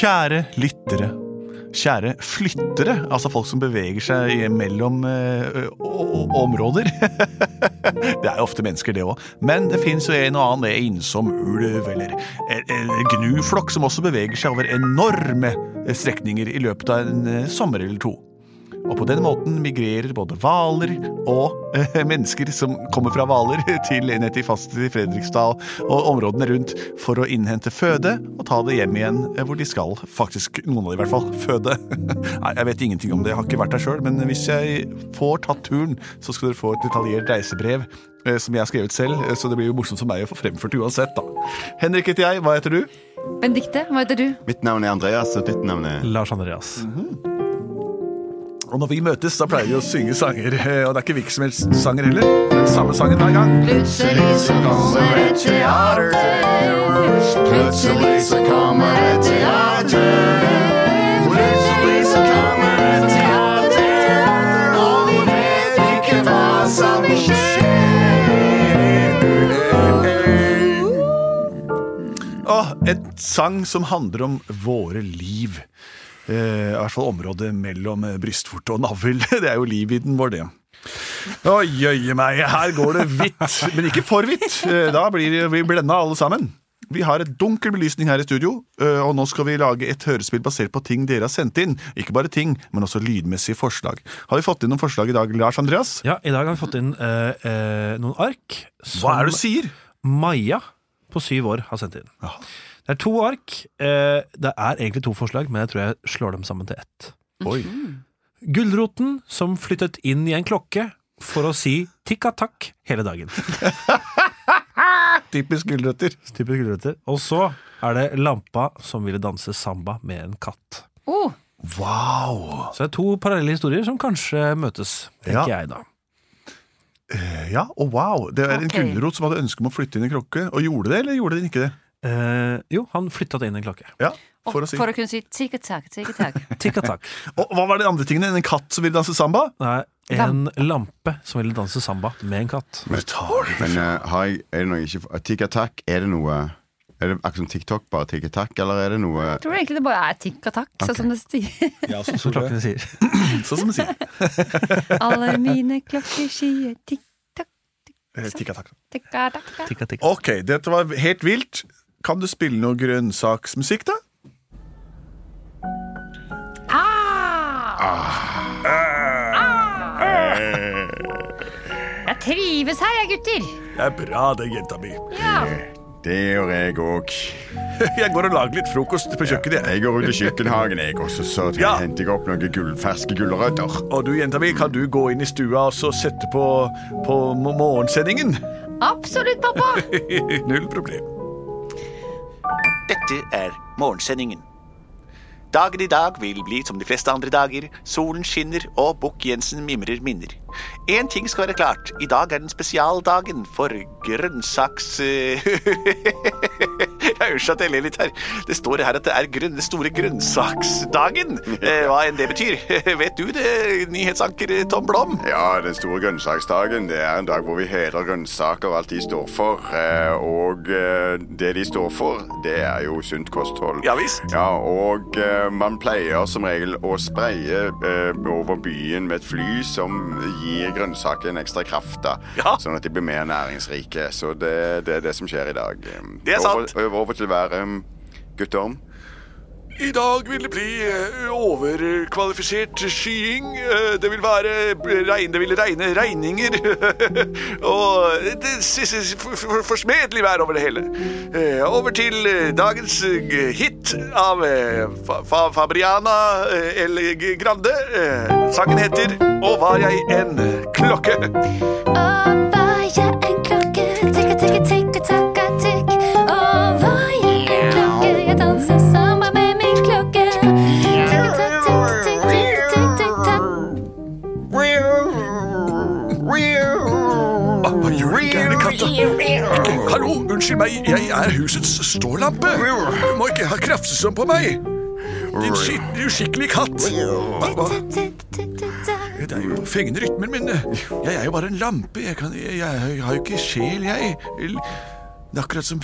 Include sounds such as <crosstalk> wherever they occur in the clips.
Kjære lyttere. Kjære flyttere, altså folk som beveger seg mellom eh, områder. <laughs> det er jo ofte mennesker, det òg. Men det fins jo en og annen ensom ulv eller gnuflokk som også beveger seg over enorme strekninger i løpet av en eh, sommer eller to. Og på den måten migrerer både hvaler og eh, mennesker som kommer fra hvaler, <laughs> til ned til fast i Fredriksdal og områdene rundt for å innhente føde og ta det hjem igjen eh, hvor de skal. Faktisk, noen av de i hvert fall, <laughs> føde. <laughs> Nei, Jeg vet ingenting om det, jeg har ikke vært der sjøl, men hvis jeg får tatt turen, så skal dere få et detaljert reisebrev. eh, Som jeg har skrevet selv, eh, så det blir jo morsomt for meg å få fremført uansett, da. Henrik heter jeg, hva heter du? Benedicte, hva heter du? Mitt navn er Andreas, og ditt navn er Lars Andreas. Og når vi møtes, da pleier vi å synge sanger, eh, og det er ikke hvilken som helst sanger heller. Den samme sangen hver gang. Plutselig så kommer et teater. Plutselig så kommer et teater. Plutselig så kommer et teater. Og vi vet ikke hva som skjer. Åh, et sang som handler om våre liv. Eh, I hvert fall området mellom eh, brystvorte og navl. <laughs> Det er jo livvidden vår, det. Å jøye meg, her går det hvitt, men ikke for hvitt. Eh, Da blir vi blenda alle sammen. Vi har et dunkel belysning her i studio, og nå skal vi lage et hørespill basert på ting dere har sendt inn. Ikke bare ting, men også lydmessige forslag. Har vi fått inn noen forslag i dag, Lars Andreas? Ja, I dag har vi fått inn eh, eh, noen ark Hva er det du sier? Maja på syv år har sendt inn. Ja. Det er to ark. Eh, det er egentlig to forslag, men jeg tror jeg slår dem sammen til ett. Oi. Gulroten som flyttet inn i en klokke for å si tikka-takk hele dagen. <laughs> Typisk gulrøtter. Typisk gulrøtter. Og så er det lampa som ville danse samba med en katt. Oh, Wow! Så det er to parallelle historier som kanskje møtes, tenker Ja. jeg da. Ja, og wow. Det er en okay. gulrot som hadde ønske om å flytte inn i klokke. Og gjorde det, eller gjorde den ikke det? Eh, jo, han flytta det inn en klokke. Ja, og for å si. for å kunne si tikka-takk, tikka-takk. <laughs> Tikka-takk. <laughs> Og hva var de andre tingene? En katt som ville danse samba? Nei, en lampe som ville danse samba med en katt. Men, Men eh, har jeg, er det noe ikke Tikk-takk, er det noe Er det akkurat som TikTok, bare tikk-takk, eller er det noe Jeg tror egentlig det bare er tikka-takk, sånn som det sier. Ja, sånn <laughs> Som klokkene sier. Sånn som det sier. Alle mine klokker sier tikk-takk, Eh, Tikka-takk. tikka-takk. Tikka-tikka. Ok, dette var helt vilt. Kan du spille noe grønnsaksmusikk, da? Jeg trives her, jeg, gutter. Det er bra, det, jenta mi. Ja. Det gjør jeg òg. <laughs> Jeg går og lager litt frokost på kjøkkenet. jeg. Jeg går ut i kjøkkenhagen, jeg også, så Ja. henter jeg opp noen gull, ferske gulrøtter. Og du, jenta mi, kan du gå inn i stua og så sette på, på morgensendingen? Absolutt, pappa. <laughs> Null problem. Dette er morgensendingen. Dagen i dag vil bli som de fleste andre dager. Solen skinner, og Bukk-Jensen mimrer minner. Én ting skal være klart. I dag er den spesialdagen for grønnsaks... <laughs> Jeg Unnskyld at jeg ler litt her. Det står her at det er den store grønnsaksdagen. Eh, Hva enn det betyr. <laughs> Vet du det, nyhetsanker Tom Blom? Ja, den store grønnsaksdagen det er en dag hvor vi hedrer grønnsaker og alt de står for. Eh, Og eh, det de står for, det er jo sunt kosthold. Ja visst. Ja, og eh, man pleier som regel å spraye eh, over byen med et fly som gir grønnsakene ekstra kraft, da, Ja. sånn at de blir mer næringsrike. Så det, det er det som skjer i dag. Det er sant. Over, over til å være um, gutter. I dag vil det bli eh, overkvalifisert skying. Eh, Det vil være regn, det vil regne regninger. <laughs> Og det forsmedelig vær over det hele. Eh, Over til dagens hit av Fa Fa Fabriana eller Grande. Sangen heter Å var jeg en klokke. Husets stålampe. Du må ikke ha krafse sånn på meg. Din skitne, uskikkelige katt. Hva. Det er jo fengende rytmer, men jeg er jo bare en lampe. Jeg, kan, jeg, jeg har jo ikke sjel, jeg. Det er akkurat som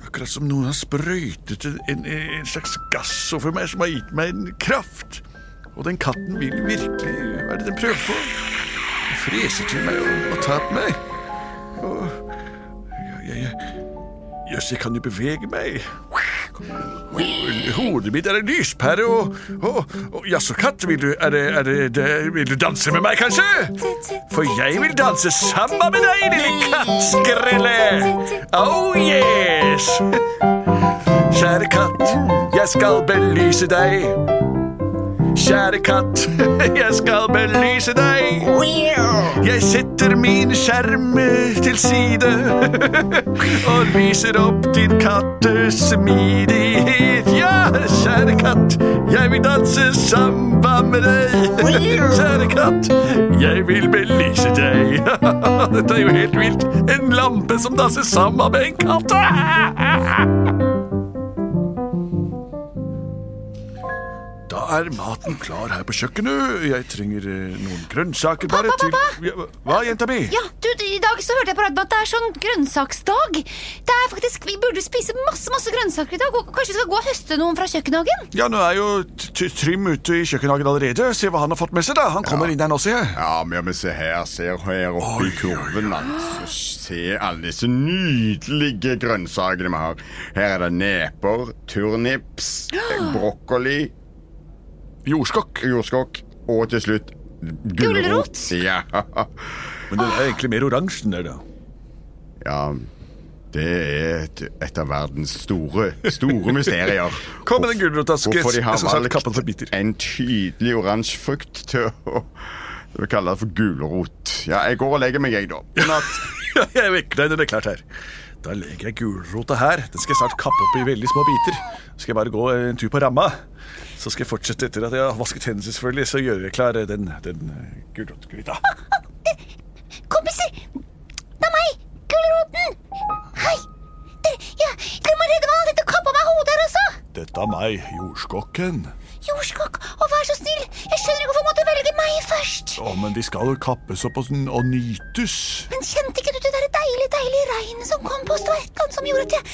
Akkurat som noen har sprøytet en, en, en slags gass over meg som har gitt meg en kraft. Og den katten vil virkelig Hva er det den prøver på? Den freser til meg og, og tar på meg. Og jeg, jeg, Jøss, jeg kan jo bevege meg. Hodet mitt er en lyspære, og, og, og Jaså, katt, vil du, er det, er det, vil du danse med meg, kanskje? For jeg vil danse sammen med deg, lille kattskrelle. Oh yes! Kjære katt, jeg skal belyse deg. Kjære katt, <laughs> jeg skal belyse deg. Jeg setter min skjerm til side <laughs> og lyser opp din kattes smidighet. Ja, kjære katt, jeg vil danse samba med deg. Kjære katt, jeg vil belyse deg. <laughs> Dette er jo helt vilt. En lampe som danser samba med en katt. Er maten klar her på kjøkkenet. Jeg trenger eh, noen grønnsaker bare Pappa, til pappa! Ja, Hva, jenta mi? Ja, du, I dag så hørte jeg på radioen at det er sånn grønnsaksdag. Det er faktisk, Vi burde spise masse masse grønnsaker i dag. og Kanskje vi skal gå og høste noen fra kjøkkenhagen? Ja, nå er jo T- T- Trym ute i kjøkkenhagen allerede. Se hva han har fått med seg, da. Han kommer inn der nå, ser jeg. Ja, men, men se her, se her oppe i kurven, altså. Se alle disse nydelige grønnsakene vi har. Her er det neper, turnips, brokkoli, Jordskokk. jordskokk og til slutt Gulrot. Ja. Men den er egentlig mer oransje enn det, da. ja. Det er et, et av verdens store, store mysterier. <laughs> Kom med den gulrota. Hvorfor de har valgt en tydelig oransje frukt til å Vi kaller det for gulrot. Ja, jeg går og legger meg, jeg, da. God <laughs> natt. Ja, jeg vekker deg når det er klart her. Da legger jeg gulrota her. Den skal jeg snart kappe opp i veldig små biter. Så skal jeg bare gå en tur på ramma. Så skal jeg fortsette etter at jeg har vasket hendene, selvfølgelig, så gjør jeg klar den, den gulrotgryta. Kompiser! Det er meg! Gulroten! Hei! Dere, ja, dere må redde meg! Dette kappa meg hodet her også! Dette er meg, jordskokken. Jordskokk, og vær så snill! Jeg skjønner ikke hvorfor måtte velge meg først! Å, men de skal jo kappes opp og, og nytes. Regnet som kom på oss? Det var et eller annet som gjorde at jeg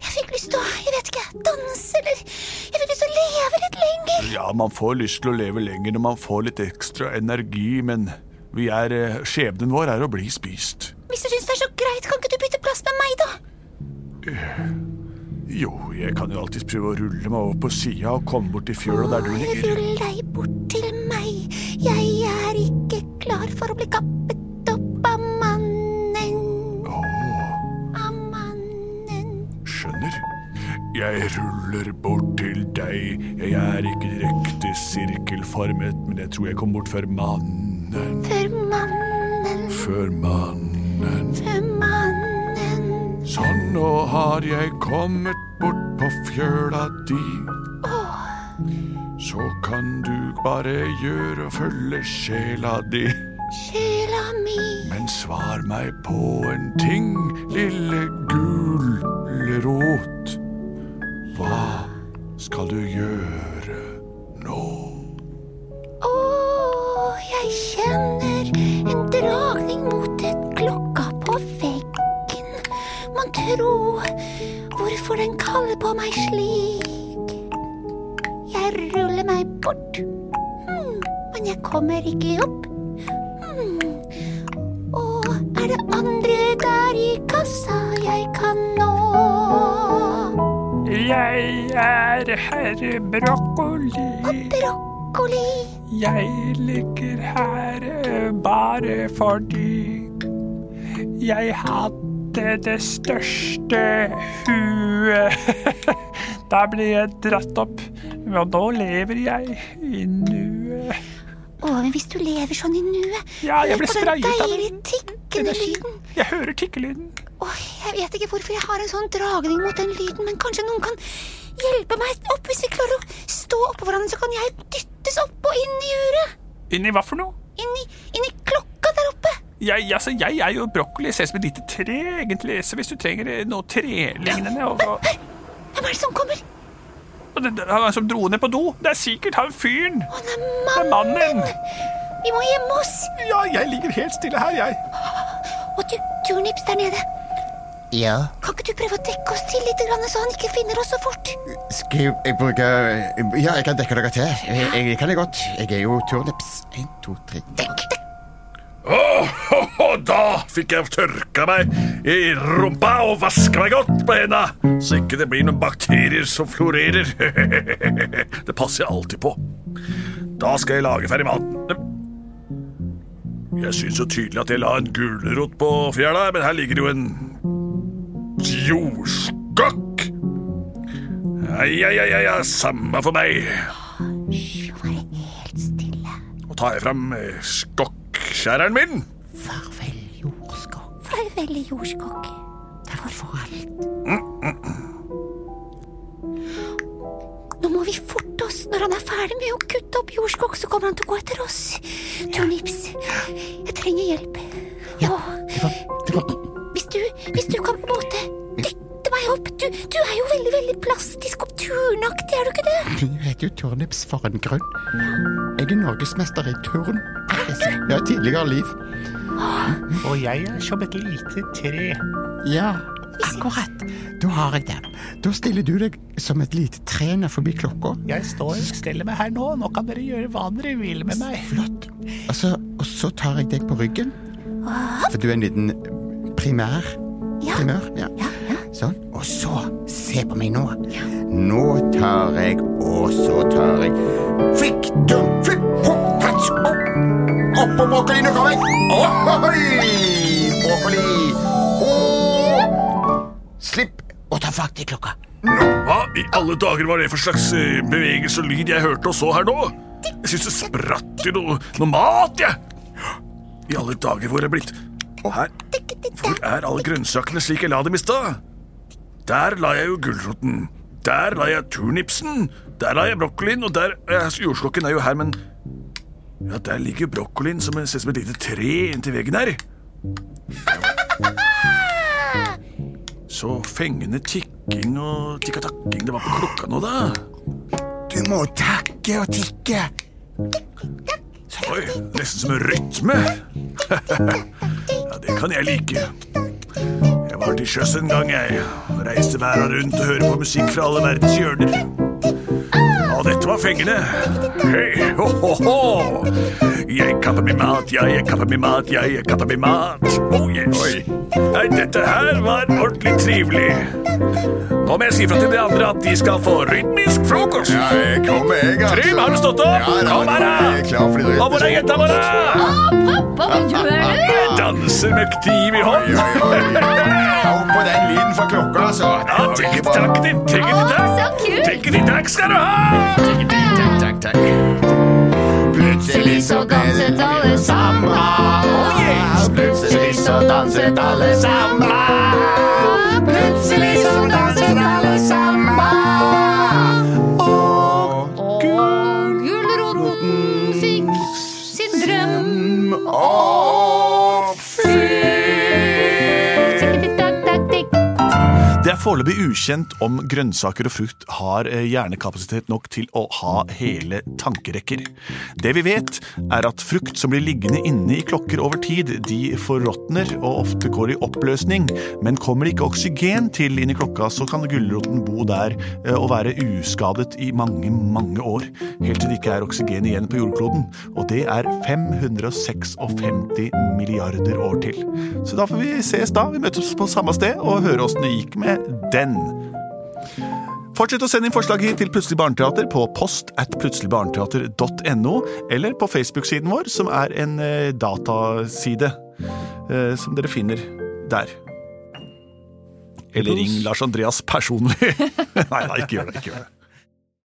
Jeg fikk lyst til å, jeg vet ikke, danse eller Jeg fikk lyst til å leve litt lenger. Ja, man får lyst til å leve lenger når man får litt ekstra energi, men vi er, eh, skjebnen vår er å bli spist. Hvis du syns det er så greit, kan ikke du bytte plass med meg, da? Jo, jeg kan jo alltids prøve å rulle meg over på sida og komme bort til fjøla der du ligger. Rull deg bort til meg. Jeg er ikke klar for å bli kappet Jeg ruller bort til deg. Jeg er ikke direkte sirkelformet, men jeg tror jeg kom bort før mannen. Før mannen, Før mannen. Før mannen. Sånn, nå har jeg kommet bort på fjøla di. Så kan du bare gjøre og følge sjela di. Sjela mi. Men svar meg på en ting, lille gulrot. Hva skal du gjøre nå? Å, jeg kjenner en dragning mot et klokka på veggen. Mon tro hvorfor den kaller på meg slik. Jeg ruller meg bort, hmm, men jeg kommer ikke opp. Er herr Brokkoli. Brokkoli. Jeg ligger her eh, bare fordi jeg hadde det største huet. <laughs> Da ble jeg dratt opp, og nå lever jeg i nuet. Å, men hvis du lever sånn i nuet Ja, jeg ble sprayet av den tikkende lyden. Jeg hører tikkelyden. Åh, jeg vet ikke hvorfor jeg har en sånn dragning mot den lyden, men kanskje noen kan hjelpe meg opp hvis vi klarer å stå oppå hverandre, så kan jeg dyttes opp og inn i uret. Inni hva for noe? Inn i, inn i klokka der oppe. Jeg, altså, jeg er jo brokkoli. Ser ut som et lite tre, egentlig. Så hvis du trenger eh, noe trelignende og, og, Hør, hvem er det som kommer? det, det, Han som dro ned på do. Det er sikkert han fyren. Å, det er Det er mannen. mannen. Vi må gjemme oss. Ja, jeg ligger helt stille her, jeg. Og du, turnips der nede. Ja. Kan ikke du prøve å dekke oss til litt, så han ikke finner oss så fort? Skal jeg, bruke Ja, jeg kan dekke dere til. Jeg, jeg kan det godt. Jeg er jo turnips. En, to, tre. Dekk! Og <laughs> da fikk jeg tørka meg i rumpa og vaska meg godt på henda, så ikke det blir noen bakterier som florerer. <laughs> Det passer jeg alltid på. Da skal jeg lage ferdig maten. Jeg syns jo tydelig at jeg la en gulrot på fjæra, men her ligger det jo en jordskokk. Ja, ja, ja, ja, samme for meg. Hysj, vær helt stille. Nå tar jeg fram eh, skokkskjæreren min. Farvel, jordskokk. Farvel, jordskokk. Det var for alt. Nå må vi forte oss. Når han er ferdig med å kutte opp jordskokk, så kommer han til å gå etter oss. Turnips, jeg trenger hjelp. Ja, plastisk og turnaktig, er du ikke det? Du heter jo turnips for en grunn. Jeg er norgesmester i turn. Jeg har tidligere liv. Og jeg er som et lite tre. Ja, akkurat. Da har jeg det. Da stiller du deg som et lite tre ned forbi klokka. Jeg står og steller meg her nå. Nå kan dere gjøre hva dere vil med meg. Flott. Og så, og så tar jeg deg på ryggen. For du er en liten primær. Primør. Ja. Ja, ja. Sånn. Og så, se på meg nå. Nå tar jeg, og så tar jeg Flikk, dum, fikk... hopp, hats, opp. Opp på brokkoli, nå kommer jeg. Ohoi! Brokkoli. Og slipp å ta fakt i klokka. Hva i alle dager var det for slags eh, bevegelse og lyd jeg hørte og så her nå? Jeg syns det spratt i noe, noe mat, jeg. I alle dager, hvor er det blitt? Her. Hvor er alle grønnsakene slik jeg la dem i stad? Der la jeg jo gulroten. Der la jeg turnipsen. Der la jeg brokkolien, og der eh, Jordskokken er jo her, men Ja, der ligger jo brokkolien som ser ut som et lite tre inntil veggen her. <laughs> Så fengende tikking og tikkatakking det var på klokka nå, da. Du må takke og tikke. Oi, nesten som en rytme. <laughs> ja, det kan jeg like. Jeg var til sjøs en gang, jeg. Reiste verda rundt og hørte på musikk fra alle verdens hjørner. Og dette var fengende. Hei, ho, ho, ho. Jeg kapper min mat, ja, jeg kapper min mat, ja, jeg kapper min mat. Oh, yes. Nei, dette her var ordentlig trivelig. Nå må jeg si fra til de andre at de skal få rytmisk frokost. Ja, jeg kommer, jeg, altså. Trym, har du stått opp? Ja, da, Kom her, nå er da! klar for litt Og hvor danser med kniv i hånd. Hør på den lyden fra klokka, altså. Ja, tikket-takk, din tikket-takk. Så kult! Tikket-takk skal du ha. Takk, takk. Plutselig så danset alle sammen. Oh. Plutselig så danset alle sammen. Plutselig så danset alle foreløpig ukjent om grønnsaker og frukt har eh, hjernekapasitet nok til å ha hele tankerekker. Det vi vet, er at frukt som blir liggende inne i klokker over tid, de forråtner og ofte går i oppløsning. Men kommer det ikke oksygen til inn i klokka, så kan gulroten bo der eh, og være uskadet i mange, mange år. Helt til det ikke er oksygen igjen på jordkloden. Og det er 556 milliarder år til. Så da får vi ses da. Vi møtes på samme sted og høre åssen det gikk med den. Fortsett å sende inn forslag hit til Plutselig barneteater på post at plutseligbarneteater.no, eller på Facebook-siden vår, som er en eh, dataside eh, som dere finner der. Eller ring Lars Andreas personlig. <laughs> Nei da, ikke gjør det. ikke gjør det.